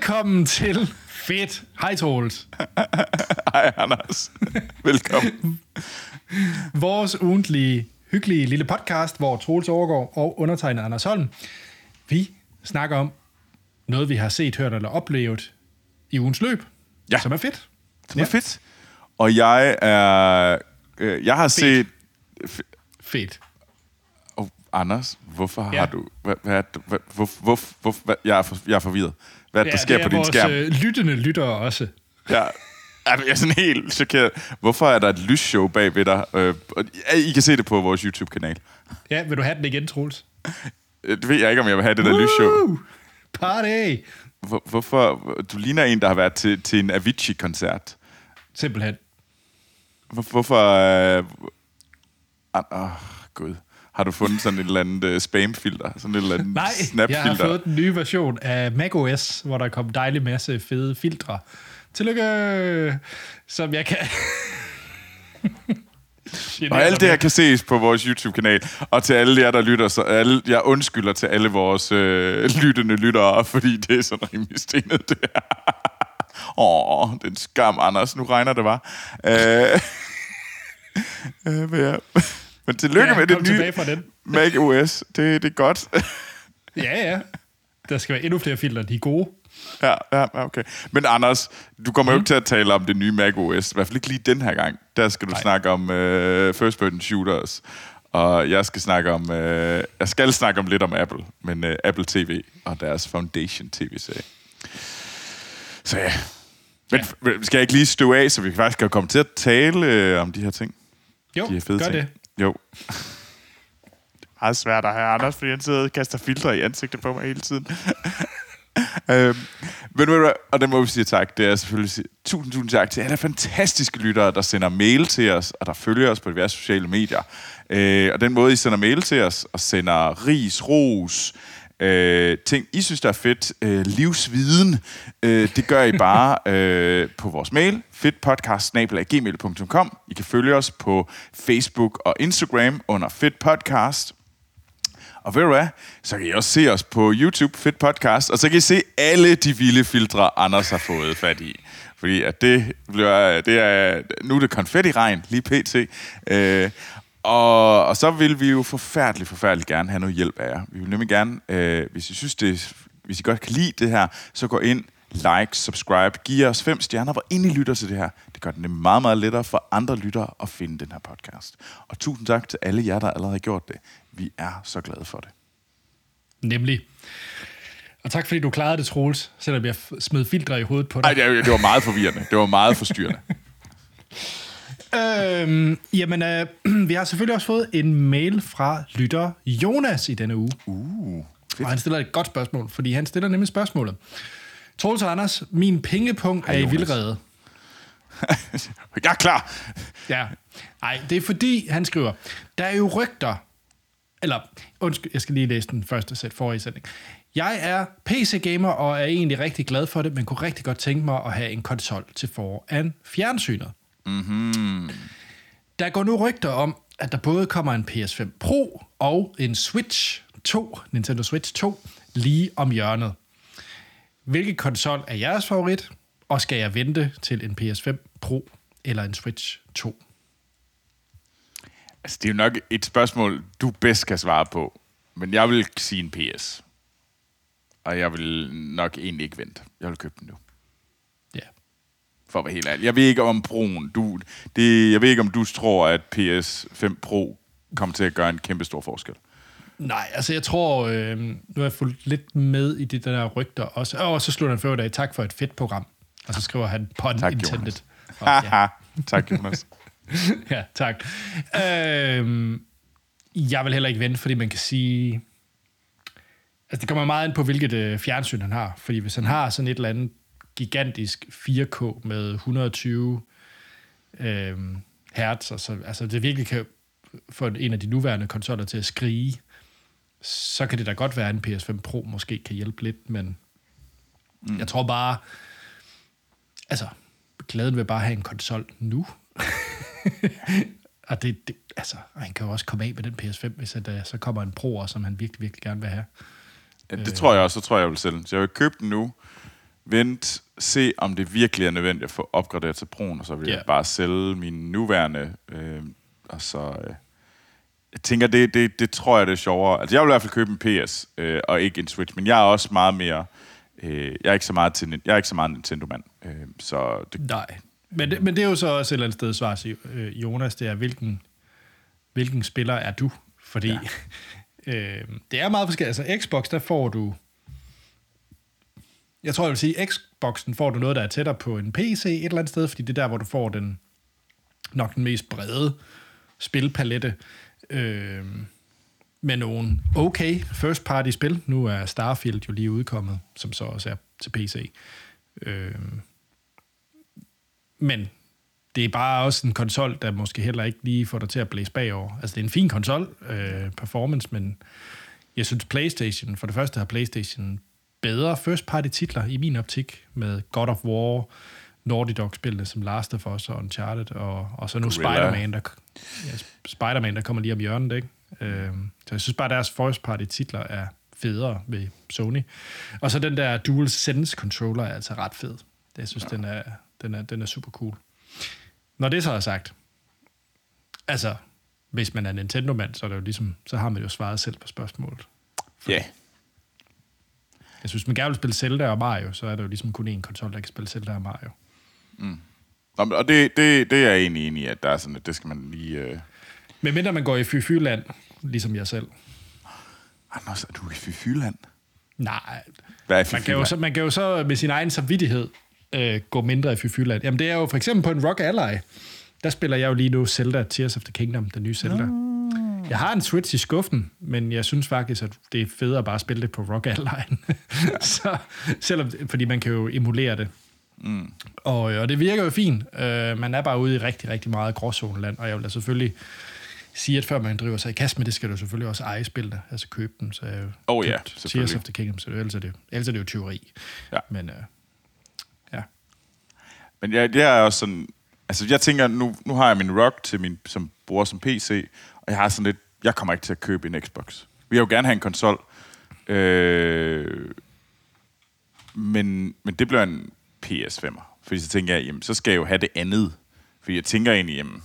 Velkommen til Fedt. Hej Troels. Hej, Anders. Velkommen. Vores ugentlige, hyggelige lille podcast, hvor Troels overgår og undertegner Anders Holm. Vi snakker om noget, vi har set, hørt eller oplevet i ugens løb, Ja. som er fedt. Det var fedt. Og jeg er... Øh, jeg har set... F- Fedt. Anders, hvorfor Ja. har du... Hvad, hvad, hvad, hvor, hvor, hvor, hvad, jeg, er for, jeg er forvirret. Hvad det, der sker er på din vores skærm? Øh, lyttende lyttere også. Jeg, jeg er sådan helt chokeret. Hvorfor er der et lysshow bag ved dig? Øh, og I kan se det på vores YouTube-kanal. Ja, vil du have den igen, Troels? Øh, Det ved jeg ikke, om jeg vil have det der lysshow. Woo! Party! Hvor, hvorfor... Du ligner en, der har været til, til en Avicii-koncert. Simpelthen. Hvor, hvorfor... Øh, Åh, oh, gud. Har du fundet sådan et eller andet uh, spamfilter? Sådan et eller andet Nej, snapfilter? jeg har fået den nye version af macOS, hvor der kom dejlig masse fede filtre. Tillykke! Som jeg kan... Og alt det her kan ses på vores YouTube-kanal. Og til alle jer, der lytter, så alle, jeg undskylder til alle vores øh, lyttende lyttere, fordi det er sådan rimelig stenet, det her. Åh, den skam, Anders. Nu regner det bare. Øh, øh, men, tillykke Ja, med det nye fra den. Mac OS. Det, det er godt. Ja, ja. Der skal være endnu flere filtre, de er gode. ja, ja, okay. Men Anders, du kommer jo ikke til at tale om det nye Mac OS. I hvert fald ikke lige den her gang. Der skal du Nej. snakke om øh, first person shooters. Og jeg skal snakke om... Øh, jeg skal snakke om lidt om Apple, men øh, Apple TV og deres Foundation TV-serie. Så ja. Men ja. skal jeg ikke lige støve af, så vi faktisk kan komme til at tale øh, om de her ting? Jo, De her fede gør ting. det. Jo. Det er meget svært at have Anders, fordi han sidder og kaster filtre i ansigtet på mig hele tiden. øhm, men ved og det må vi sige tak. Det er selvfølgelig sige, tusind, tusind tak til alle fantastiske lyttere, der sender mail til os, og der følger os på diverse sociale medier. Øh, og den måde, I sender mail til os, og sender ris, ros, øh, ting, I synes, der er fedt, øh, livsviden, øh, det gør I bare øh, på vores mail, fedtpodcast.gmail.com. I kan følge os på Facebook og Instagram under Fedt Podcast. Og ved du hvad? Så kan I også se os på YouTube, Fedt Podcast, og så kan I se alle de vilde filtre, Anders har fået fat i. Fordi at det, bliver, det er, nu er det konfetti-regn, lige pt. Øh, og, og så vil vi jo forfærdeligt, forfærdeligt gerne have noget hjælp af jer. Vi vil nemlig gerne, øh, hvis I synes det, hvis I godt kan lide det her, så gå ind, like, subscribe, giv os fem stjerner, hvor ind I lytter til det her. Det gør det nemlig meget, meget lettere for andre lyttere at finde den her podcast. Og tusind tak til alle jer, der allerede har gjort det. Vi er så glade for det. Nemlig. Og tak fordi du klarede det, Troels, selvom jeg smed filtre i hovedet på dig. Nej, det, det var meget forvirrende. Det var meget forstyrrende. Øhm, jamen, øh, vi har selvfølgelig også fået en mail fra lytter Jonas i denne uge. Uh, Og han stiller et godt spørgsmål, fordi han stiller nemlig spørgsmålet. Troels og Anders, min pengepunkt er i vildrede. jeg er klar. Ja. Nej, det er fordi, han skriver, der er jo rygter, eller undskyld, jeg skal lige læse den første sæt for i sætning. Jeg er PC-gamer og er egentlig rigtig glad for det, men kunne rigtig godt tænke mig at have en konsol til foran fjernsynet. Mm-hmm. Der går nu rygter om, at der både kommer en PS5 Pro og en Switch 2, Nintendo Switch 2, lige om hjørnet. Hvilken konsol er jeres favorit, og skal jeg vente til en PS5 Pro eller en Switch 2? Altså, det er jo nok et spørgsmål, du bedst kan svare på. Men jeg vil sige en PS. Og jeg vil nok egentlig ikke vente. Jeg vil købe den nu. For at være helt ærlig. Jeg ved ikke om Pro'en, du, det, jeg ved ikke om du tror, at PS5 Pro kommer til at gøre en kæmpe stor forskel. Nej, altså jeg tror, øh, nu har jeg fulgt lidt med i de der rygter også. Og så slutter han for i dag, tak for et fedt program. Og så skriver han pun Tak, intended. Jonas. Og, ja, tak, Jonas. ja, tak. Øh, jeg vil heller ikke vente, fordi man kan sige... Altså det kommer meget ind på, hvilket øh, fjernsyn han har. Fordi hvis han har sådan et eller andet gigantisk 4K med 120 øh, hertz, og så, altså det virkelig kan få en af de nuværende konsoller til at skrige, så kan det da godt være, at en PS5 Pro måske kan hjælpe lidt, men mm. jeg tror bare, altså, glæden vil bare have en konsol nu. og det, det, altså, han kan jo også komme af med den PS5, hvis at, uh, så kommer en Pro, som han virkelig, virkelig gerne vil have. Ja, det tror jeg også, så tror jeg, vil sælge den. Så jeg vil købe den nu, vent, se om det virkelig er nødvendigt at få opgraderet til Pro'en, og så vil Ja. jeg bare sælge min nuværende, øh, og så... Øh, jeg tænker, det, det, det tror jeg, det er sjovere. Altså, jeg vil i hvert fald købe en PS, øh, og ikke en Switch, men jeg er også meget mere... Øh, jeg er ikke så meget til, jeg er ikke så meget Nintendo-mand, øh, så det, Nej. Men det, men det er jo så også et eller andet sted svar til øh, Jonas, det er, hvilken, hvilken spiller er du? Fordi ja. øh, det er meget forskelligt. Altså Xbox, der får du... Jeg tror, jeg vil sige, Xboxen får du noget, der er tættere på en PC et eller andet sted, fordi det er der, hvor du får den nok den mest brede spilpalette. Øh, med nogle okay first party spil. Nu er Starfield jo lige udkommet, som så også er til PC. Øh, men det er bare også en konsol, der måske heller ikke lige får dig til at blæse bagover. Altså, det er en fin konsol, øh, performance, men jeg synes PlayStation, for det første har PlayStation bedre first party titler i min optik, med God of War, Naughty Dog-spillene som Last of Us og Uncharted, og, og så nu. Spider-Man, der, ja, Spider-Man, der kommer lige om hjørnet, ikke? Øh, så jeg synes bare, deres first party titler er federe ved Sony. Og så den der Dual Sense controller er altså ret fed. Jeg synes, ja. den, er, den, er, den er super cool. Når det så er sagt, altså, hvis man er Nintendo-mand, så, er det jo ligesom, så har man jo svaret selv på spørgsmålet. ja. Jeg synes, man gerne vil spille Zelda og Mario, så er der jo ligesom kun én konsol, der kan spille Zelda og Mario. Nå, men- Og det, det, det er jeg egentlig enig i, at der er sådan, at det skal man lige... Øh... Men mindre man går i fy-fy-land, ligesom jeg selv. Anders, er du i Fyfyland? Nej, Hvad er man kan, jo så, man kan jo så med sin egen samvittighed øh, gå mindre i fy-fy-land. Jamen det er jo for eksempel på en Rock Ally, der spiller jeg jo lige nu Zelda Tears of the Kingdom, den nye Zelda. Jeg har en Switch i skuffen, men jeg synes faktisk, at det er federe bare at spille det på Rock Ally. så, selvom, fordi man kan jo emulere det. Mm. Og, øh, og det virker jo fint. Uh, man er bare ude i rigtig, rigtig meget gråzoneland, og jeg vil da selvfølgelig sige, at før man driver sig i kast med det, skal du selvfølgelig også eje spillene, altså købe dem. Så jeg Oh ja, Tears of the Kingdom, så det, ellers, er det, ellers er det jo tyveri. Ja. Men uh, ja. Men jeg, jeg er også sådan... Altså, jeg tænker, nu, nu har jeg min rock til min, som bruger som PC, og jeg har sådan lidt... Jeg kommer ikke til at købe en Xbox. Vi vil jo gerne have en konsol. Øh, men, men det bliver en PS5'er. Fordi så tænker jeg, jamen, så skal jeg jo have det andet. Fordi jeg tænker egentlig, jamen,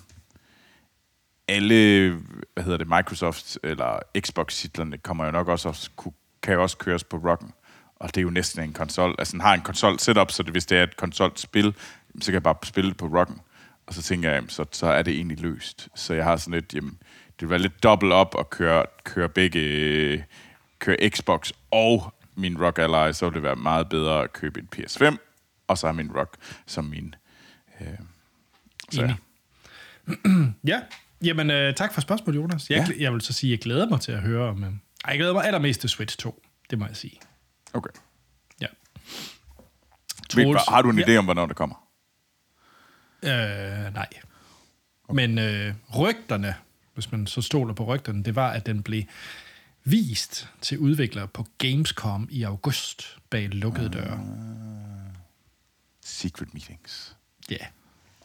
alle, hvad hedder det, Microsoft eller Xbox-titlerne kommer jo nok også, også kunne, kan jo også køres på Rock'en. Og det er jo næsten en konsol. Altså, den har en konsol setup, så det, hvis det er et konsolspil, så kan jeg bare spille det på Rock'en. Og så tænker jeg, jamen, så, så er det egentlig løst. Så jeg har sådan lidt, jamen, det være lidt dobbelt op at køre, køre begge, køre Xbox og min Rock Ally, så vil det være meget bedre at købe en PS5, og så har min Rock som min... Øh, så, Enig. Ja, jamen øh, tak for spørgsmålet, Jonas. Jeg, Ja. ja. jeg vil så sige, at jeg glæder mig til at høre om... Øh, jeg glæder mig allermest til Switch 2, det må jeg sige. okay. Ja. Troels. har du en Ja. idé om, hvornår det kommer? Øh, nej. Men øh, rygterne, hvis man så stoler på rygterne, det var, at den blev vist til udviklere på Gamescom i august bag lukkede døre. Secret meetings. Ja,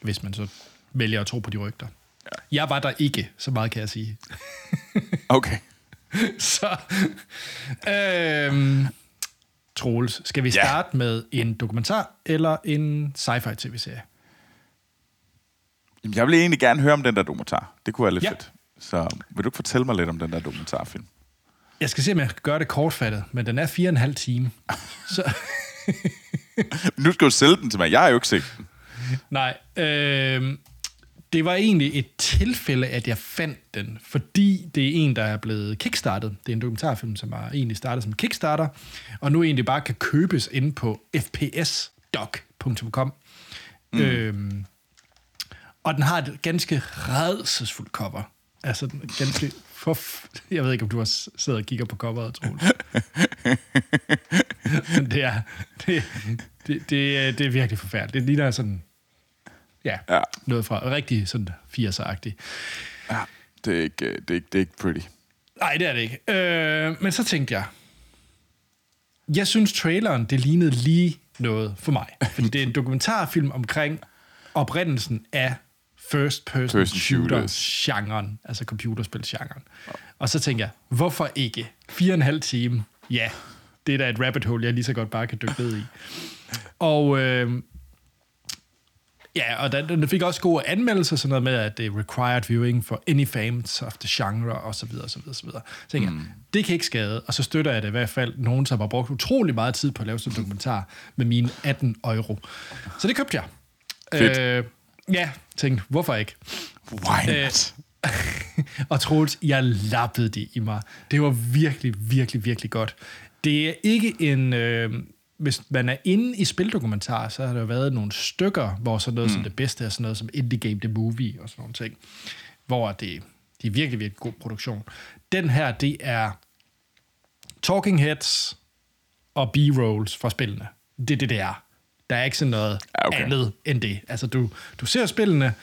hvis man så vælger at tro på de rygter. Ja. Jeg var der ikke, så meget kan jeg sige. Okay. så, øhm, Troels, skal vi Ja. starte med en dokumentar eller en sci-fi tv-serie? Jamen, jeg vil egentlig gerne høre om den der dokumentar. Det kunne være lidt Ja. fedt. Så vil du ikke fortælle mig lidt om den der dokumentarfilm? Jeg skal se, om jeg kan gøre det kortfattet, men den er fire og en halv time. Så, Nu skal du sælge den til mig. Jeg har jo ikke set den. nej, øh, det var egentlig et tilfælde, at jeg fandt den, fordi det er en, der er blevet kickstartet. Det er en dokumentarfilm, som er egentlig startet som Kickstarter, og nu egentlig bare kan købes inde på fpsdoc.com. Mm. Øhm, og den har et ganske redselsfuldt cover. Altså, den er ganske... For, jeg ved ikke, om du har siddet og kigger på coveret, Troels. Men det er, det, det, det, er, det er virkelig forfærdeligt. Det ligner sådan... Ja, Ja. noget fra rigtig sådan 80'er-agtigt. Ja, det er ikke, det er ikke, det er ikke pretty. Nej, det er det ikke. Øh, men så tænkte jeg, jeg synes traileren, det lignede lige noget for mig. Fordi det er en dokumentarfilm omkring oprindelsen af first-person Person shooters. shooter-genren, altså computerspil-genren. Og så tænkte jeg, hvorfor ikke? Fire og en halv time, ja, det er da et rabbit hole, jeg lige så godt bare kan dykke ned i. Og øh, ja, og den, fik også gode anmeldelser, sådan noget med, at det er required viewing for any fans of the genre, og så videre, så videre, så videre. Så tænker mm. jeg, det kan ikke skade, og så støtter jeg det i hvert fald nogen, som har brugt utrolig meget tid på at lave sådan en dokumentar med mine 18 euro. Så det købte jeg. Fedt. Øh, ja, tænkte, hvorfor ikke? Why not? og Troels, jeg lappede det i mig. Det var virkelig, virkelig, virkelig godt. Det er ikke en... Øh, hvis man er inde i spildokumentar, så har der jo været nogle stykker, hvor sådan noget mm. som det bedste er sådan noget som Indie Game The Movie og sådan nogle ting, hvor det, det er virkelig, virkelig god produktion. Den her, det er talking heads og b-rolls fra spillene. Det er det, det er. Der er ikke sådan noget okay. andet end det. Altså, du, du ser spillene,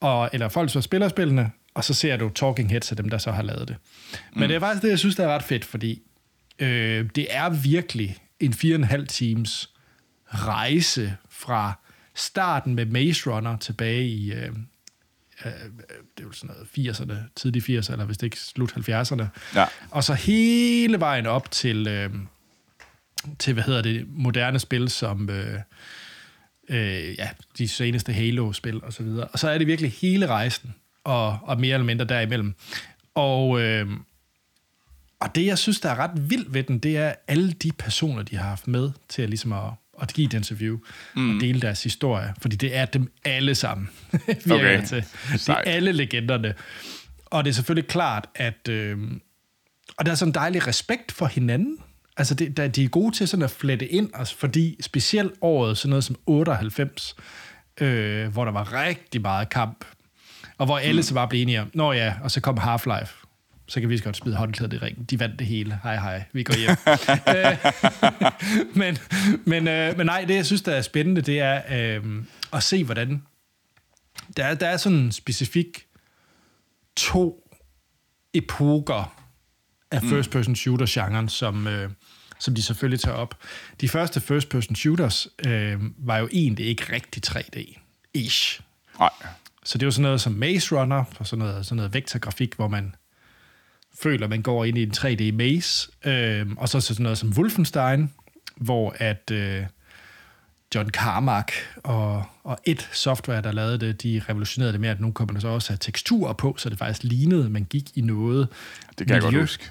og, eller folk, som spiller spillene, og så ser du talking heads af dem, der så har lavet det. Men mm. det er faktisk det, jeg synes, der er ret fedt, fordi øh, det er virkelig en fire og en halv times rejse fra starten med Maze Runner tilbage i, øh, øh, det er jo sådan noget 80'erne, tidlige 80'erne, eller hvis det ikke slut 70'erne. Ja. Og så hele vejen op til, øh, til hvad hedder det, moderne spil, som øh, øh, ja, de seneste Halo-spil og så videre. Og så er det virkelig hele rejsen, og, og mere eller mindre derimellem. Og, øh, og det, jeg synes, der er ret vildt ved den, det er alle de personer, de har haft med til at, ligesom at, at give et interview mm. og dele deres historie. Fordi det er dem alle sammen, virker Okay. det til. Det er alle legenderne. Og det er selvfølgelig klart, at... Øh, og der er sådan en dejlig respekt for hinanden. Altså, det, der, de er gode til sådan at flette ind, altså, fordi specielt året, sådan noget som 98, øh, hvor der var rigtig meget kamp, og hvor alle så bare blev enige om, nå ja, og så kom Half-Life, så kan vi så godt smide håndklædet i ringen. De vandt det hele. Hej, hej. Vi går hjem. Øh, men, men, øh, men nej, det jeg synes, der er spændende, det er øh, at se, hvordan... Der er, der er sådan specifik to epoker af first-person shooter-genren, som, øh, som de selvfølgelig tager op. De første first-person shooters øh, var jo egentlig ikke rigtig 3D-ish. Nej. Så det er jo sådan noget som Maze Runner, og sådan noget, sådan noget vektorgrafik, hvor man føler, man går ind i en 3D maze. Øh, og så sådan noget som Wolfenstein, hvor at øh, John Carmack og, og et software, der lavede det, de revolutionerede det med, at nu kommer der så også have teksturer på, så det faktisk lignede, man gik i noget Det kan jeg godt miljø. huske.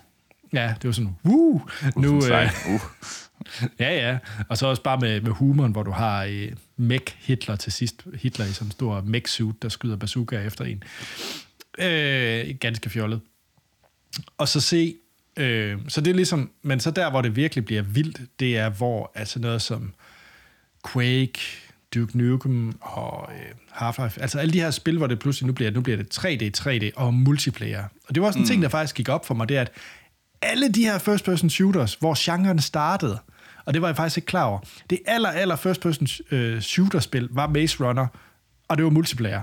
Ja, det var sådan, woo! Nu, øh. Uh. Ja, ja. Og så også bare med, med humoren, hvor du har øh, Mech Hitler til sidst. Hitler i sådan en stor mech-suit, der skyder bazooka efter en. Øh, ganske fjollet. Og så se... Øh, så det er ligesom... Men så der, hvor det virkelig bliver vildt, det er, hvor altså noget som Quake, Duke Nukem og øh, Half-Life, altså alle de her spil, hvor det pludselig nu bliver, nu bliver det 3D, 3D og multiplayer. Og det var også en mm. ting, der faktisk gik op for mig, det er, at alle de her first-person shooters, hvor genren startede, og det var jeg faktisk ikke klar over, det aller, aller first-person øh, shooter-spil var Maze Runner, og det var multiplayer.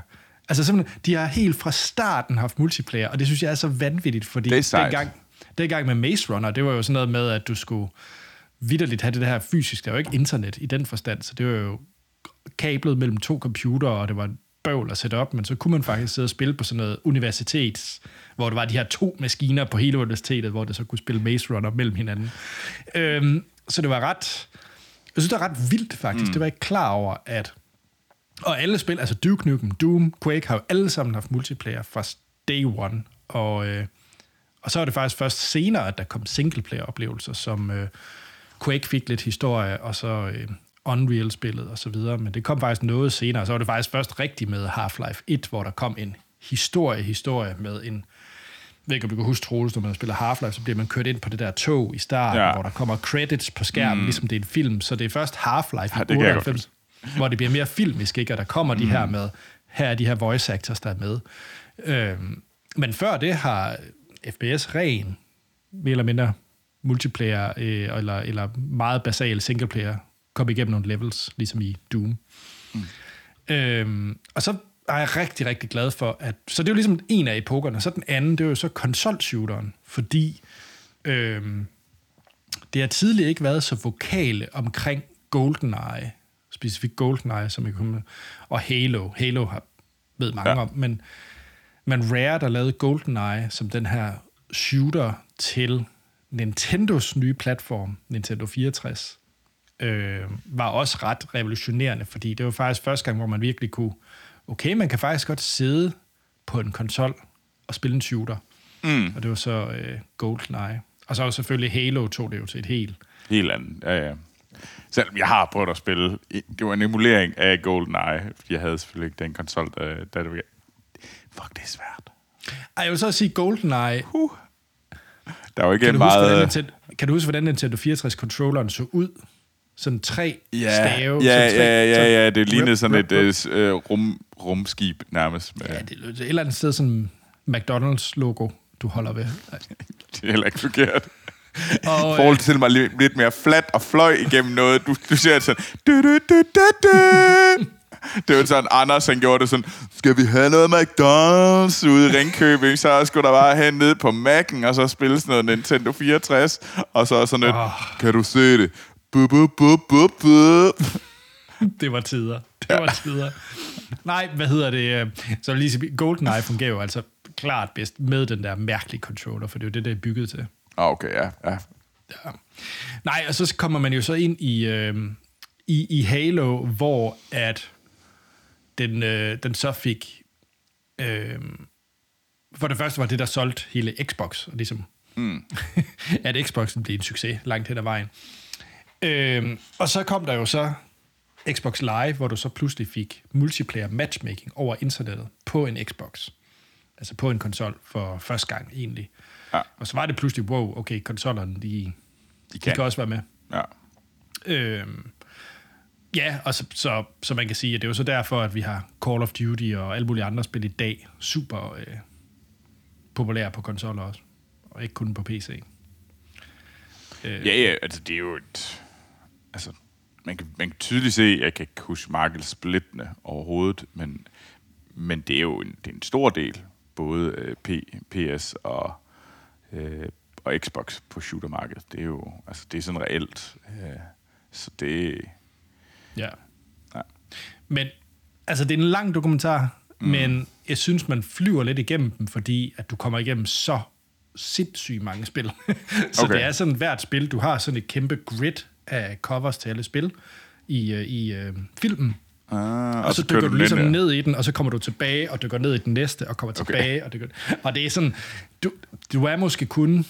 Altså simpelthen, de har helt fra starten haft multiplayer, og det synes jeg er så vanvittigt, fordi Det er sejt. dengang, dengang med Maze Runner, det var jo sådan noget med, at du skulle vidderligt have det her fysisk. Der var jo ikke internet i den forstand, så det var jo kablet mellem to computere, og det var bøvl at sætte op, men så kunne man faktisk sidde og spille på sådan noget universitets, hvor der var de her to maskiner på hele universitetet, hvor det så kunne spille Maze Runner mellem hinanden. Øhm, så det var ret... Jeg synes, det var ret vildt, faktisk. Mm. Det var ikke klar over, at... Og alle spil, altså Duke Nukem, Doom, Quake, har jo alle sammen haft multiplayer fra day one. Og, øh, og så er det faktisk først senere, at der kom singleplayer-oplevelser, som øh, Quake fik lidt historie, og så øh, Unreal-spillet og så videre. Men det kom faktisk noget senere. Så var det faktisk først rigtigt med Half-Life 1, hvor der kom en historie-historie med en... Ved ikke, om du kan huske, Troels, når man spiller Half-Life, så bliver man kørt ind på det der tog i starten, Ja. hvor der kommer credits på skærmen, mm. ligesom det er en film. Så det er først Half-Life Ja, i det kan jeg godt 98, hvor det bliver mere filmisk, ikke? Og der kommer de her med, her er de her voice actors, der er med. Øhm, men før det har FPS ren, mere eller mindre multiplayer, øh, eller, eller meget basal singleplayer, kom igennem nogle levels, ligesom i Doom. Mm. Øhm, og så er jeg rigtig, rigtig glad for, at... Så det er jo ligesom en af epokerne. Så den anden, det er jo så konsolshooteren, fordi øhm, det har tidligere ikke været så vokale omkring GoldenEye, specifikt GoldenEye, som jeg kunne og Halo. Halo har ved mange Ja. ja. om, men, men Rare, der lavede GoldenEye som den her shooter til Nintendos nye platform, Nintendo 64, øh, var også ret revolutionerende, fordi det var faktisk første gang, hvor man virkelig kunne, okay, man kan faktisk godt sidde på en konsol og spille en shooter. Mm. Og det var så øh, GoldenEye. Og så var selvfølgelig Halo tog det jo til et helt... Helt andet, ja, ja. Selvom jeg har prøvet at spille, det var en emulering af GoldenEye, fordi jeg havde selvfølgelig ikke den konsol, der, der det var... Fuck, det er svært. Ej, jeg vil så sige GoldenEye. Uh. Der var ikke Kan du, meget... huske, hvordan kan du huske, hvordan Nintendo 64-controlleren så ud? Sådan tre ja, stave. ja, sådan tre, ja, ja, sådan ja, det lignede sådan rip, et rip. øh, øh, rum, rumskib nærmest. Med, Ja, det er et eller andet sted sådan McDonald's-logo, du holder ved. Det er heller ikke forkert. Og, øh, forhold til mig lidt, lidt mere flat og fløj igennem noget. Du, du ser sådan... Du, du, du, du, du. Det var sådan, Anders han gjorde det sådan, skal vi have noget McDonald's ude i Ringkøbing, så skulle der bare hen ned på Mac'en, og så spille sådan noget Nintendo 64, og så sådan lidt, Åh. kan du se det? Bu, bu, bu, bu, bu. Det var tider. Det var tider. Nej, hvad hedder det? øh, Så lige GoldenEye fungerer jo altså klart bedst med den der mærkelige controller, for det er jo det, det er bygget til. Ah, okay, ja, ja. Ja. Nej, og så kommer man jo så ind i, øh, i, i Halo, hvor at den, øh, den så fik... Øh, for det første var det, der solgte hele Xbox, og ligesom, mm. at Xboxen blev en succes langt hen ad vejen. Øh, og så kom der jo så Xbox Live, hvor du så pludselig fik multiplayer matchmaking over internettet på en Xbox. Altså på en konsol for første gang egentlig. Ja. Og så var det pludselig, wow, okay, konsollerne, de, De de kan. kan også være med. Ja. Øhm, ja, og så, så, så man kan sige, at det er jo så derfor, at vi har Call of Duty og alle mulige andre spil i dag super øh, populære på konsoller også, og ikke kun på PC. Øh, Ja, ja, altså det er jo et... Altså, man kan, man kan tydeligt se, jeg kan ikke huske markedet splittende overhovedet, men, men det er jo en, det er en stor del, både øh, P, PS og, øh, og Xbox på shootermarkedet. Det er jo, altså det er sådan reelt. Øh, så det, Ja. Ja. Men, altså det er en lang dokumentar, mm. men jeg synes, man flyver lidt igennem dem, fordi at du kommer igennem så sindssygt mange spil. så okay. det er sådan hvert spil, du har sådan et kæmpe grid af covers til alle spil i, øh, i øh, filmen. ah, Og, og så, så dykker du den ligesom ja. ned i den, og så kommer du tilbage, og dykker ned i den næste, og kommer Okay. tilbage, og dykker... Og det er sådan... Du, du er måske kun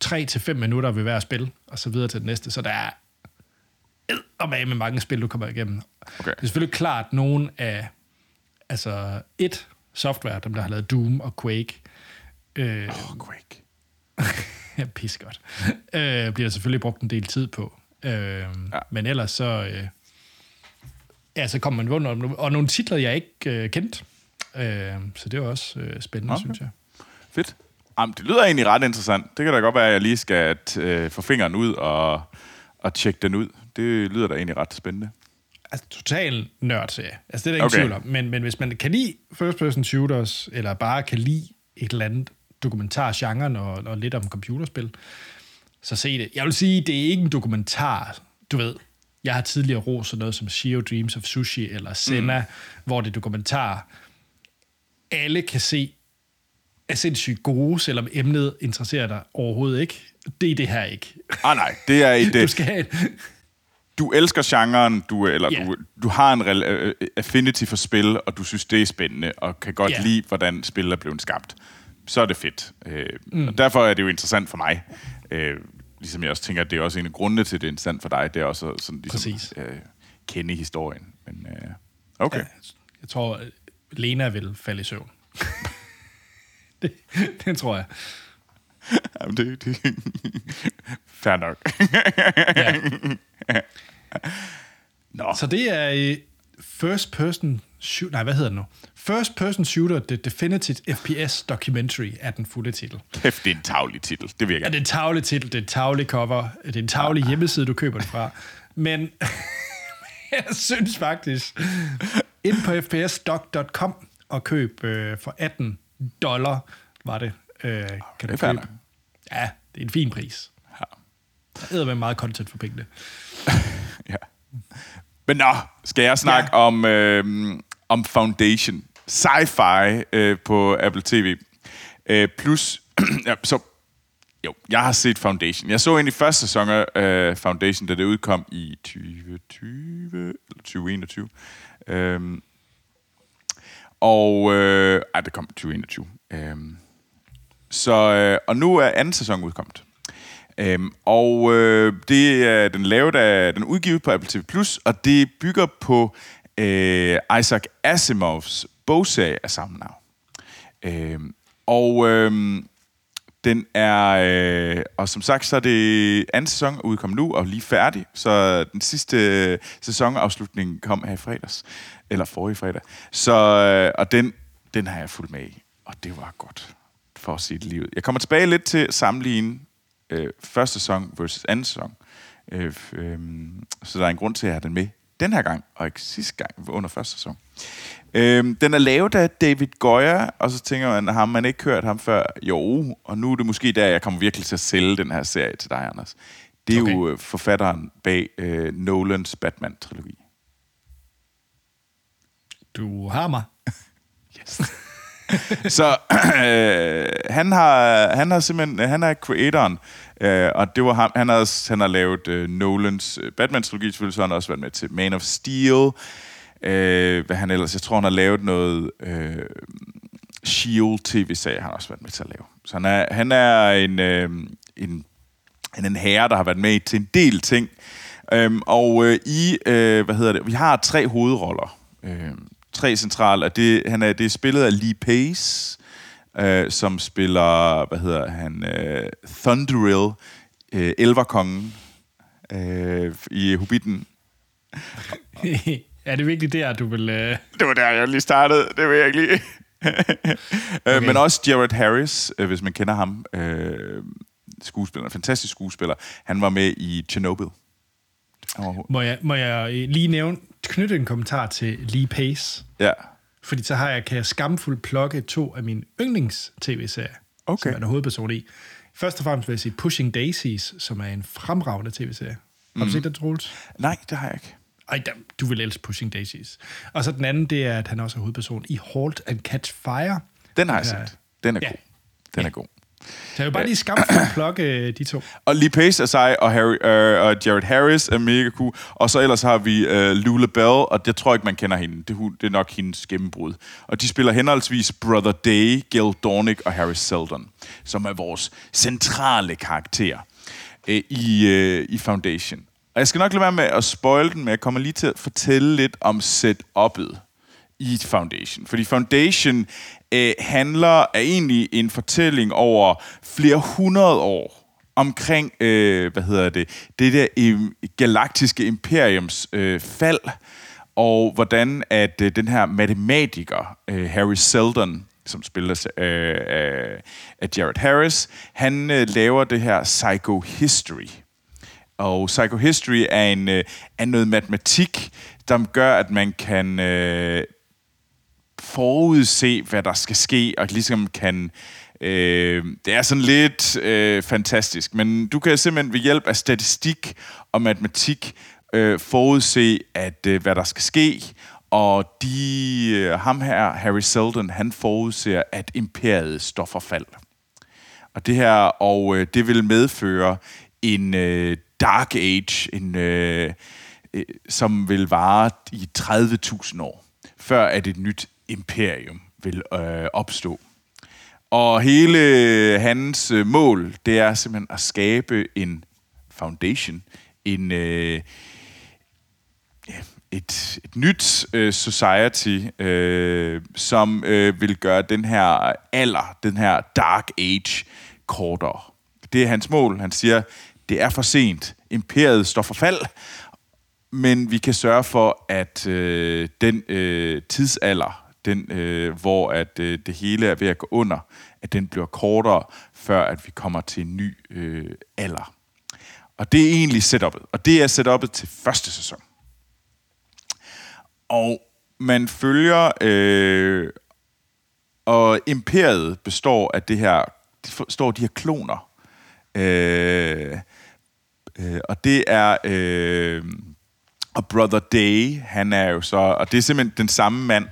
3 til 5 minutter ved hver spil, og så videre til det næste, så der er og med med mange spil, du kommer igennem. Okay. Det er selvfølgelig klart, nogen af altså et software, dem der har lavet Doom og Quake, øh, Oh, Quake. ja, pis godt, øh, bliver selvfølgelig brugt en del tid på. Øh, ja. Men ellers så, øh, ja, så kommer man under, og nogle titler, jeg ikke øh, kendt. Øh, så det er også øh, spændende, Okay. synes jeg. Fedt. Jamen, det lyder egentlig ret interessant. Det kan da godt være, at jeg lige skal øh, få fingeren ud og, og tjekke den ud. Det lyder da egentlig ret spændende. Altså, total nørd-serie. Altså, det er der ingen Okay. tvivl om. Men, men hvis man kan lide first-person shooters, eller bare kan lide et eller andet dokumentargenren og, og lidt om computerspil, så se det. Jeg vil sige, det er ikke en dokumentar, du ved. Jeg har tidligere sådan noget som Shio Dreams of Sushi eller Senna, mm. hvor det er dokumentar. Alle kan se er sindssygt gode, selvom emnet interesserer dig overhovedet ikke. Det er det her ikke. Ah nej, det er et... Du øh, skal have du elsker genren, du, eller Ja. du, du har en rel- øh, affinity for spil, og du synes, det er spændende, og kan godt Ja. lide, hvordan spil er blevet skabt. Så er det fedt. Øh, mm. Og derfor er det jo interessant for mig. Øh, ligesom jeg også tænker, at det er også en af grundene til, at det er interessant for dig. Det er også sådan, ligesom, Præcis. øh, kende historien. Men, øh, okay. Ja, jeg tror, at Lena vil falde i søvn. det, det tror jeg. Jamen, det, det Fair nok. Ja. Nå. Så det er øh, first person shoot, nej, hvad hedder det nu? First person shooter, The Definitive FPS Documentary er den fulde titel. Kæft, det er en tavlig titel. Det virker. Ja, det er en tavlig titel, det er en tavlig cover, det er en tavlig hjemmeside, du køber det fra. Men jeg synes faktisk, ind på fpsdoc.com og køb øh, for 18 dollar, var det, øh, kan det er købe. Ja, det er en fin pris. Ja. Der er med meget content for pengene. Ja. Men nå, skal jeg snakke ja. om, øh, om Foundation. Sci-fi øh, på Apple TV. Øh, plus, ja, så Jo, jeg har set Foundation. Jeg så ind i første sæson af uh, Foundation, da det udkom i 2020 eller 2021. Øhm, og... Øh, ej, det kom i 2021. Øhm, så, øh, og nu er anden sæson udkommet. Øhm, og øh, det er den lavet af, den udgivet på Apple TV+, og det bygger på øh, Isaac Asimovs bogserie af samme navn. Øh, og øh, den er, øh, og som sagt, så er det anden sæson udkommet nu, og lige færdig, så den sidste øh, sæsonafslutning kom her i fredags, eller forrige fredag. Så, øh, og den, den har jeg fulgt med i, og det var godt for at sige det livet. Jeg kommer tilbage lidt til at sammenligne øh, første sæson versus anden sæson. Øh, øh, så der er en grund til, at jeg har den med den her gang, og ikke sidste gang under første sæson. Øh, den er lavet af David Goyer, og så tænker man, har man ikke hørt ham før? Jo, og nu er det måske der, jeg kommer virkelig til at sælge den her serie til dig, Anders. Det er okay. jo øh, forfatteren bag øh, Nolans Batman-trilogi. Du har mig. yes. så øh, han har han har simpelthen øh, han er creatoren øh, og det var ham han har han har lavet øh, Nolans øh, Batman trilogi selvfølgelig så han har også været med til Man of Steel øh, hvad han ellers jeg tror han har lavet noget øh, Shield tv-serie han har også været med til at lave så han er han er en øh, en en, en herre der har været med til en del ting Øhm, og øh, i, øh, hvad hedder det, vi har tre hovedroller. Øh, tre centrale. Det, han er, det er spillet af Lee Pace, øh, som spiller, hvad hedder han, øh, Thunderill, øh, Elverkongen øh, i Hobbiten. er det virkelig der, du vil... Øh... Det var der, jeg lige startede. Det vil jeg ikke lige. okay. Men også Jared Harris, øh, hvis man kender ham. Øh, skuespiller, en fantastisk skuespiller. Han var med i Chernobyl. Må jeg, må jeg lige nævne, knytte en kommentar til Lee Pace. Ja. Fordi så har jeg, kan jeg skamfuldt plukke to af mine yndlings-tv-serier, okay. som er der hovedperson i. Først og fremmest vil jeg sige Pushing Daisies, som er en fremragende tv-serie. Har du mm. set den, Troels? Nej, det har jeg ikke. Ej, du vil elske Pushing Daisies. Og så den anden, det er, at han også er hovedperson i Halt and Catch Fire. Den har jeg set. Den er ja. god. Den ja. er god. Så jeg vil bare lige skamme for at plukke øh, de to. Og Lee Pace er sej, og, Harry, øh, og Jared Harris er mega cool. Og så ellers har vi øh, Lula Bell, og det tror ikke, man kender hende. Det, det er nok hendes gennembrud. Og de spiller henholdsvis Brother Day, Gil Dornick og Harris Seldon, som er vores centrale karakter øh, i, øh, i Foundation. Og jeg skal nok lade være med at spoil den, men jeg kommer lige til at fortælle lidt om setup'et i Foundation. Fordi Foundation øh, handler er egentlig en fortælling over flere hundrede år omkring, øh, hvad hedder det, det der øh, galaktiske imperiums øh, fald, og hvordan at øh, den her matematiker, øh, Harry Seldon, som spilles øh, af, af Jared Harris, han øh, laver det her psychohistory. Og psychohistory er, en, øh, er noget matematik, der gør, at man kan øh, forudse, hvad der skal ske, og ligesom kan... Øh, det er sådan lidt øh, fantastisk, men du kan simpelthen ved hjælp af statistik og matematik øh, forudse, at øh, hvad der skal ske, og de, øh, ham her, Harry Seldon, han forudser, at imperiet står for fald. Og det her, og øh, det vil medføre en øh, dark age, en, øh, øh, som vil vare i 30.000 år, før at et nyt imperium vil øh, opstå. Og hele hans øh, mål, det er simpelthen at skabe en foundation, en, øh, ja, et, et nyt øh, society, øh, som øh, vil gøre den her alder, den her dark age, kortere. Det er hans mål. Han siger, det er for sent. Imperiet står for fald, men vi kan sørge for, at øh, den øh, tidsalder, den, øh, hvor at øh, det hele er ved at gå under, at den bliver kortere, før at vi kommer til en ny øh, alder. Og det er egentlig setup'et. Og det er setup'et til første sæson. Og man følger... Øh, og imperiet består af det her... Det består af de her kloner. Øh, øh, og det er... Øh, og Brother Day, han er jo så... Og det er simpelthen den samme mand,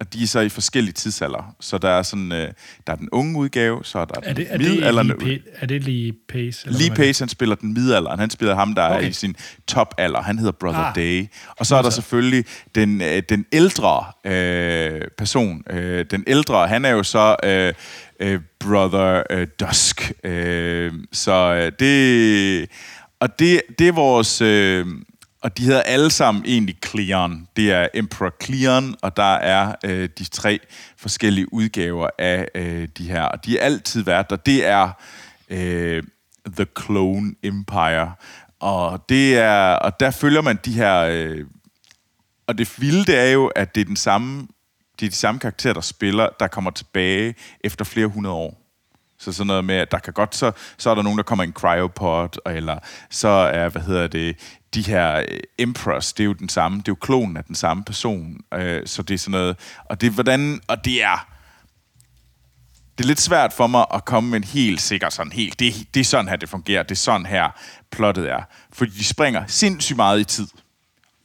og de er så i forskellige tidsalder. Så der er sådan, øh, der er den unge udgave, så er der Er det, den Pa- er det lige Pace? eller Lee? Pace, han spiller den midalderen. Han spiller ham, der okay. er i sin topalder. Han hedder Brother. Ah. Day. Og så er der selvfølgelig den, øh, den ældre øh, person. Øh, den ældre, han er jo så øh, øh, Brother øh, Dusk. Øh, så øh, det... Og det, det er vores... Øh, og de hedder alle sammen egentlig Cleon. Det er Emperor Cleon, og der er øh, de tre forskellige udgaver af øh, de her. Og de har altid været der. Det er øh, The Clone Empire. Og, det er, og der følger man de her... Øh, og det vilde det er jo, at det er den samme, det er de samme karakterer, der spiller, der kommer tilbage efter flere hundrede år. Så sådan noget med, at der kan godt, så, så er der nogen, der kommer i en cryopod, eller så er, hvad hedder det, de her øh, Emperors, det er jo den samme, det er jo klonen af den samme person. Øh, så det er sådan noget, og det er hvordan, og det er, det er lidt svært for mig at komme med en helt sikker sådan helt, det, det er sådan her, det fungerer, det er sådan her, plottet er. Fordi de springer sindssygt meget i tid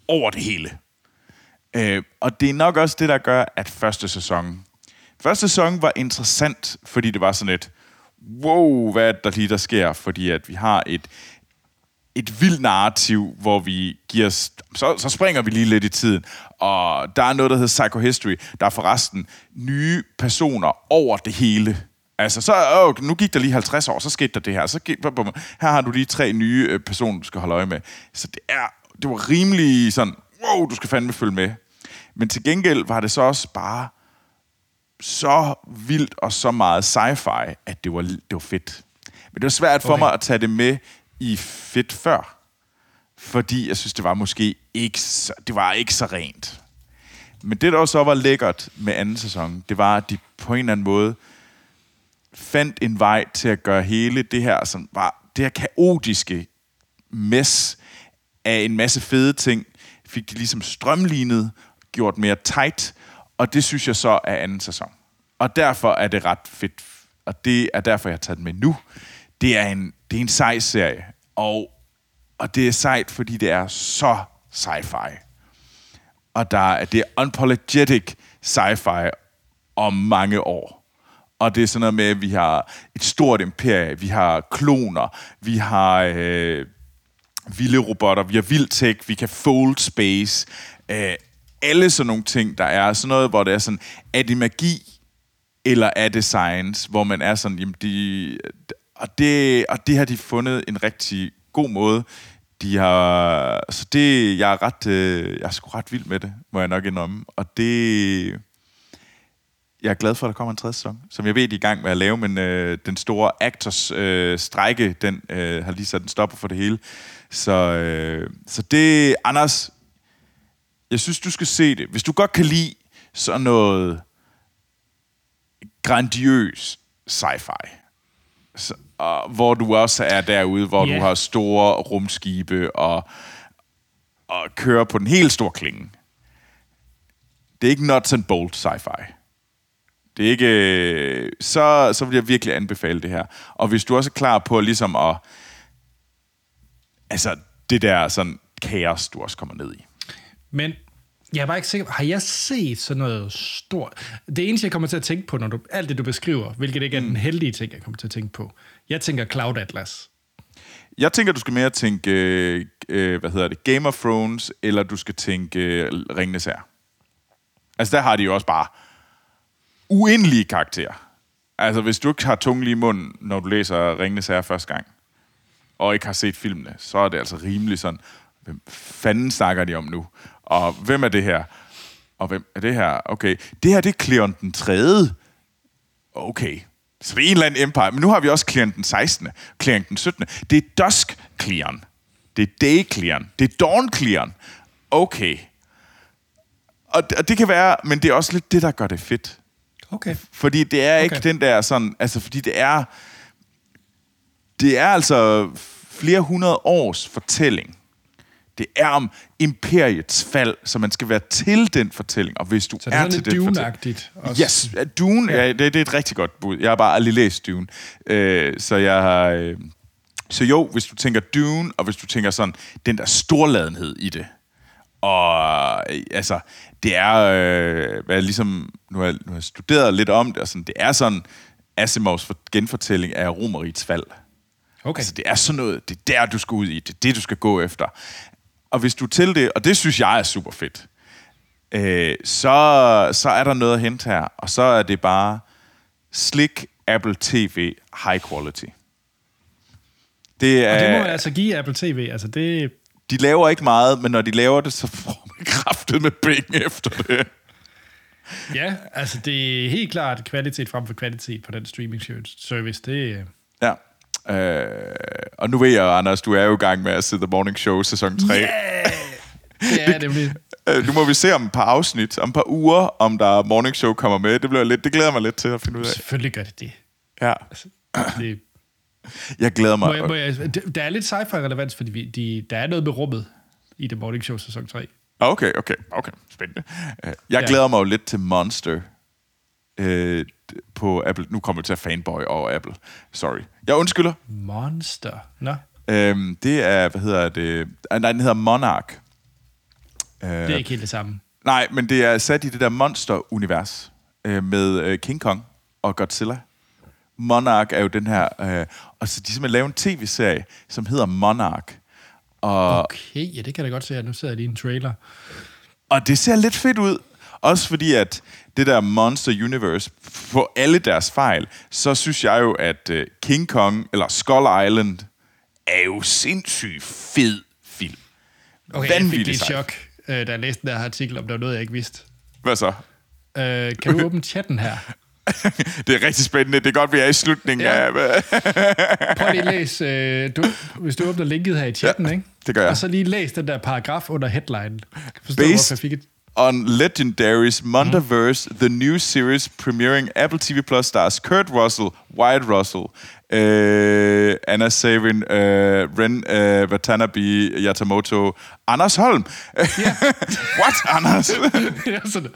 over det hele. Øh, og det er nok også det, der gør, at første sæson... Første sæson var interessant, fordi det var sådan et... Wow, hvad er det, der lige der sker? Fordi at vi har et, et vildt narrativ, hvor vi giver... Så, så springer vi lige lidt i tiden. Og der er noget, der hedder Psychohistory. Der er forresten nye personer over det hele. Altså, så, åh, nu gik der lige 50 år, så skete der det her. Så gik, bum, bum. her har du lige tre nye øh, personer, du skal holde øje med. Så det, er, det var rimelig sådan, wow, du skal fandme følge med. Men til gengæld var det så også bare så vildt og så meget sci-fi, at det var, det var fedt. Men det var svært for Okay. mig at tage det med i fedt før. Fordi jeg synes, det var måske ikke så, det var ikke så rent. Men det, der også så var lækkert med anden sæson, det var, at de på en eller anden måde fandt en vej til at gøre hele det her, som var det her kaotiske mess af en masse fede ting, fik de ligesom strømlignet, gjort mere tight, og det synes jeg så er anden sæson. Og derfor er det ret fedt, og det er derfor, jeg har taget den med nu. Det er en, det er en sej serie, og, og det er sejt, fordi det er så sci-fi. Og der er, det er unapologetic sci-fi om mange år. Og det er sådan noget med, at vi har et stort imperie, vi har kloner, vi har øh, vilde robotter, vi har vild tech, vi kan fold space. Øh, alle sådan nogle ting, der er. Sådan noget, hvor det er sådan, er det magi, eller er det science, hvor man er sådan, jamen de, og det, og det har de fundet en rigtig god måde. De har, så det, jeg er ret, øh, jeg er sgu ret vild med det, må jeg nok indrømme. Og det, jeg er glad for, at der kommer en tredje sæson, som jeg ved, de er i gang med at lave, men øh, den store actors øh, strække, den øh, har lige sat en stopper for det hele. Så, øh, så det, Anders, jeg synes, du skal se det. Hvis du godt kan lide sådan noget grandiøs sci-fi, så, og, hvor du også er derude, hvor Ja. du har store rumskibe og, og kører på den helt store klinge. Det er ikke nuts and bolt sci-fi. Det er ikke... Så, så vil jeg virkelig anbefale det her. Og hvis du også er klar på ligesom at... Altså, det der sådan kaos, du også kommer ned i. Men jeg er bare ikke sikker. Har jeg set sådan noget stort? Det eneste, jeg kommer til at tænke på, når du, alt det, du beskriver, hvilket ikke er den heldige ting, jeg kommer til at tænke på. Jeg tænker Cloud Atlas. Jeg tænker, du skal mere tænke, øh, øh, hvad hedder det, Game of Thrones, eller du skal tænke øh, Ringenes Herre. Altså, der har de jo også bare uendelige karakterer. Altså, hvis du ikke har tungen lige i munden, når du læser Ringenes Herre første gang, og ikke har set filmene, så er det altså rimelig sådan, hvem fanden snakker de om nu? Og hvem er det her? Og hvem er det her? Okay, det her, det er Cleon den 3. Okay. Så det er en eller anden empire. Men nu har vi også Cleon den 16. Cleon den 17. Det er Dusk Cleon. Det er Day Cleon. Det er Dawn Cleon. Okay. Og, og det kan være, men det er også lidt det, der gør det fedt. Okay. Fordi det er ikke Okay. den der sådan, altså fordi det er, det er altså flere hundrede års fortælling. Det er om imperiets fald, så man skal være til den fortælling. Og hvis du Så det er er til den fortælling... Også. Yes, ja, Dune, ja. Ja, det, det er et rigtig godt bud. Jeg har bare aldrig læst Dune. Øh, så jeg har... Øh, så jo, hvis du tænker Dune, og hvis du tænker sådan, den der storladenhed i det, Og øh, altså, det er, øh, hvad jeg ligesom, nu har, nu har jeg studeret lidt om det, og sådan, det er sådan Asimovs for, genfortælling af Romerigets fald. Okay. Altså, det er sådan noget, det er der, du skal ud i, det er det, du skal gå efter. Og hvis du til det, og det synes jeg er super fedt, øh, så, så er der noget at hente her, og så er det bare slik Apple TV high quality. Det er, Og det må jeg altså give Apple TV. Altså, det, de laver ikke meget, men når de laver det, så får man kraftet med penge efter det. ja, altså, det er helt klart kvalitet frem for kvalitet på den streaming service. Det, Ja. Øh, og nu ved jeg, Anders, du er jo i gang med at se The Morning Show sæson 3. yeah! det er nemlig. Øh, nu må vi se om et par afsnit, om et par uger, om der Morning Show kommer med. Det, bliver lidt, det glæder mig lidt til at finde ud af. Selvfølgelig gør det det. Ja. Altså, det Jeg glæder mig. må jeg, må jeg, der er lidt sci-fi-relevans, fordi vi, de, der er noget med rummet i The Morning Show sæson 3. Okay, okay, okay. Spændende. Øh, Jeg Ja. glæder mig jo lidt til Monster øh, på Apple. Nu kommer jeg til at fanboy over Apple. Sorry. Jeg undskylder. Monster. Nå, Øhm, det er, hvad hedder det? Ah, Nej, den hedder Monarch. Øh, det er ikke helt det samme. Nej, men det er sat i det der monster-univers øh, med øh, King Kong og Godzilla. Monarch er jo den her... Øh, og så de simpelthen lavet en tv-serie, som hedder Monarch. Og, Okay, ja, det kan jeg da godt se, at nu sidder jeg lige i en trailer. og det ser lidt fedt ud. Også fordi, at det der Monster Universe, på alle deres fejl, så synes jeg jo, at øh, King Kong, eller Skull Island, er jo sindssygt fed film. Okay, jeg fik et chok, øh, da jeg læste den her artikel, om der var noget, jeg ikke vidste. Hvad så? Øh, kan du åbne chatten her? Det er rigtig spændende. Det er godt, vi er i slutningen Ja. af... Prøv lige at læse, øh, du, hvis du åbner linket her i chatten, Ja, ikke? det gør jeg. Og så lige læs den der paragraf under headline. Forstår Based- hvorfor jeg fik et... on Legendary's Mondaverse, the new series premiering Apple TV Plus stars Kurt Russell, Wyatt Russell, uh, Anna Savin, uh, Ren uh, Watanabe Yatamoto, Anders Holm. What, Anders? Jeg er sådan?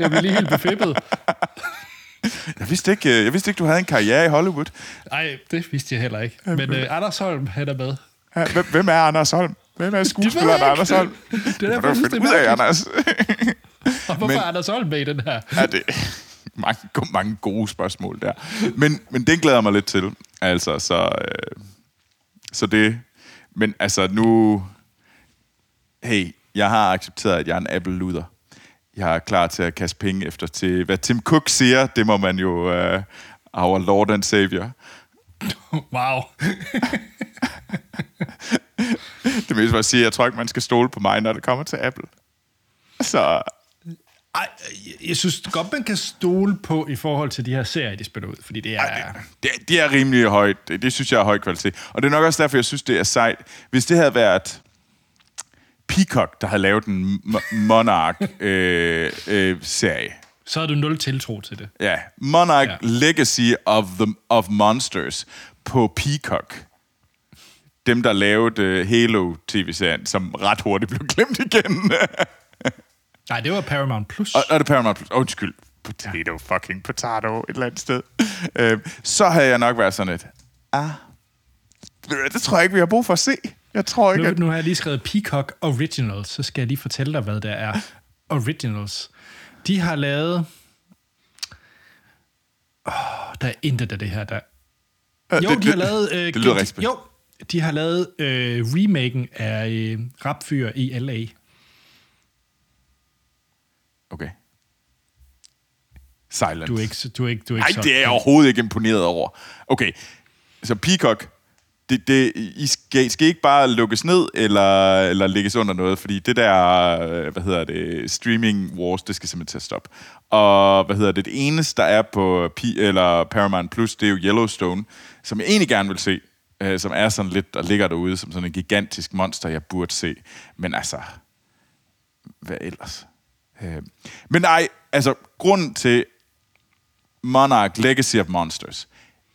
Jeg blev lige helt befippet. jeg, vidste ikke, øh, jeg vidste ikke, du havde en karriere i Hollywood. Nej, det vidste jeg heller ikke. Men øh, Anders Holm, han er med. Ja, Hvem, hvem er Anders Holm? Hvem er skuespilleren. Anders Holm? Det er det er ud af. Anders. Og hvorfor Men- er Anders Holm med i den her? Ja, det mange, mange gode spørgsmål der. Men, men den glæder jeg mig lidt til. Altså, så, øh, så det... Men altså, nu... Hey, jeg har accepteret, at jeg er en Apple-luder. Jeg er klar til at kaste penge efter til... Hvad Tim Cook siger, det må man jo... Uh, our Lord and Savior. Wow. Det mest var at sige, jeg tror ikke, man skal stole på mig, når det kommer til Apple. Så Ej, jeg- synes godt, man kan stole på i forhold til de her serier, de spiller ud. Fordi det er... Ej, det, det, det er rimelig højt. Det, det synes jeg er høj kvalitet. Og det er nok også derfor, jeg synes, det er sejt. Hvis det havde været Peacock, der havde lavet en Mo- Monarch-serie. Øh, øh, serie. Så har du nul tiltro til det. ja, Monarch ja. Legacy of, the, of Monsters på Peacock. Dem, der lavede uh, Halo-tv-serien, som ret hurtigt blev glemt igen. Nej, det var Paramount Plus. Og, og det Paramount Plus. Undskyld. Potato fucking potato et eller andet sted. Øh, så havde jeg nok været sådan et... Ah, det tror jeg ikke, vi har brug for at se. Jeg tror ikke, Nu, at... nu har jeg lige skrevet Peacock Originals, så skal jeg lige fortælle dig, hvad der er Originals. De har lavet... Oh, der er intet af det her, der... Øh, Jo, det, de har lavet... Øh, det lyder rigtig spændende. Jo, de har lavet øh, remaken af øh, Rapfyr i L.A. Okay. Silent. Du er ikke, du er ikke, du er ikke så- det er jeg overhovedet ikke imponeret over. Okay, så Peacock, det, det, I skal, I skal ikke bare lukkes ned, eller, eller lægges under noget, fordi det der, øh, hvad hedder det, streaming wars, det skal simpelthen til at stoppe. Og hvad hedder det, det eneste, der er på P, eller Paramount Plus, det er jo Yellowstone, som jeg egentlig gerne vil se, øh, som er sådan lidt, der ligger derude som sådan en gigantisk monster, jeg burde se. Men altså, hvad ellers? Øh, men nej, altså, grunden til Monarch Legacy of Monsters,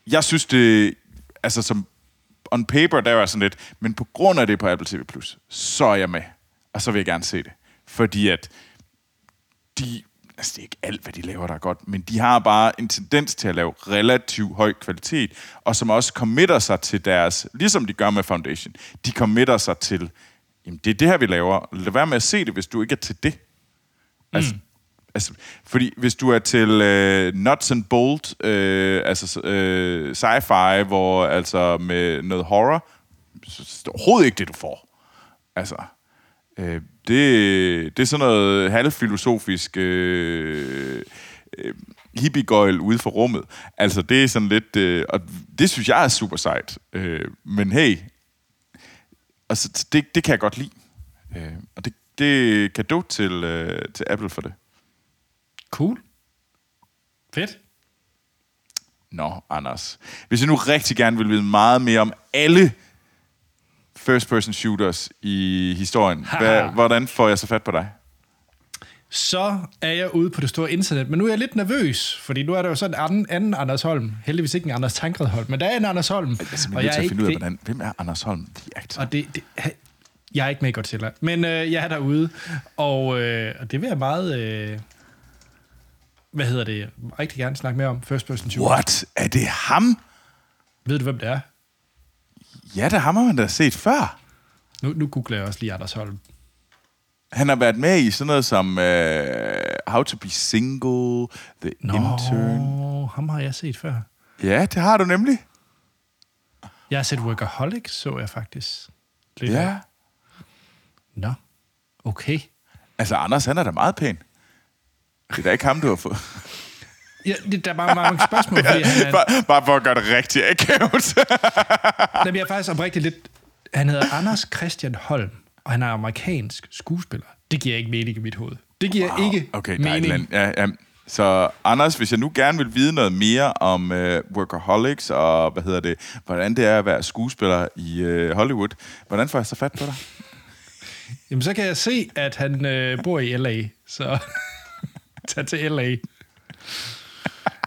jeg synes det, altså som on paper, der er sådan lidt, men på grund af det på Apple TV+, så er jeg med. Og så vil jeg gerne se det. Fordi at de, altså det er ikke alt, hvad de laver, der er godt, men de har bare en tendens til at lave relativt høj kvalitet, og som også committer sig til deres, ligesom de gør med Foundation, de committer sig til jamen det er det her, vi laver. Lad være med at se det, hvis du ikke er til det. Altså, mm. altså fordi hvis du er til øh, nuts and bolt, øh, altså øh, sci-fi, hvor altså med noget horror, så så er det overhovedet ikke det, du får. Altså, øh, det, det er sådan noget halvfilosofisk øh, øh, hippiegøjl ude for rummet. Altså, det er sådan lidt... Øh, og det synes jeg er super sejt. Øh, men hey, altså, det, det kan jeg godt lide. Øh, og det, det er kado til, øh, til Apple for det. Cool. Fedt. Nå, Anders. Hvis jeg nu rigtig gerne vil vide meget mere om alle first-person shooters i historien, hvad, hvordan får jeg så fat på dig? Så er jeg ude på det store internet, men nu er jeg lidt nervøs, fordi nu er der jo sådan en anden, anden Anders Holm. Heldigvis ikke en Anders Tankred Holm, men der er en Anders Holm. Jeg er simpelthen nødt til at finde ud af, hvordan, hvem er Anders Holm? The actor? Og det, det, jeg er ikke med i Godzilla, men øh, jeg er derude, og, øh, og det vil jeg meget... Øh, hvad hedder det? Rigtig gerne snakke mere om. First person shooter. What? Er det ham? Ved du, hvem det er? Ja, det har man da set før. Nu, nu googler jeg også lige Anders Holm. Han har været med i sådan noget som uh, How to be Single, The Nå, Intern. ham har jeg set før. Ja, det har du nemlig. Jeg har set Workaholic, så jeg faktisk. Lidt Ja. af. Nå, okay. Altså, Anders, han er da meget pæn. Det er da ikke ham, du har fået. Ja, det, der er bare mange spørgsmål, fordi han er, bare, bare for at gøre det rigtigt akavet. Jamen, jeg er faktisk oprigtigt lidt... Han hedder Anders Christian Holm, og han er amerikansk skuespiller. Det giver ikke mening i mit hoved. Det giver wow. ikke okay, der er mening. eller andet- ja, ja. Så Anders, hvis jeg nu gerne vil vide noget mere om uh, Workaholics, og hvad hedder det, hvordan det er at være skuespiller i uh, Hollywood, hvordan får jeg så fat på dig? Jamen, så kan jeg se, at han øh, bor i L.A., så tag til L.A.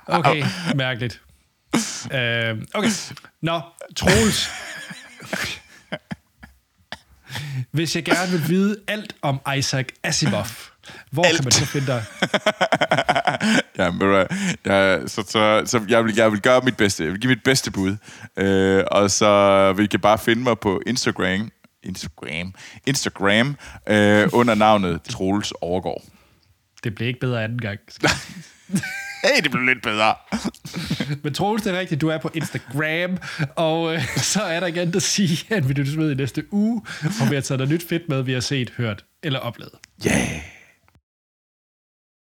Okay, mærkeligt. Øh, okay, nå, Troels. Hvis jeg gerne vil vide alt om Isaac Asimov, hvor alt. kan man så finde dig? Ja, men, ved du hvad, jeg, så, så, så jeg, vil, jeg vil gøre mit bedste. Jeg vil give mit bedste bud. Øh, og så vil I bare finde mig på Instagram, Instagram, Instagram øh, under navnet Troels Overgaard. Det blev ikke bedre anden gang. Hey, det blev lidt bedre. Men Troels, det er rigtigt, du er på Instagram, og øh, så er der igen at sige, at vi lyttes med i næste uge, og vi har taget noget nyt fedt med, vi har set, hørt eller oplevet. Yeah.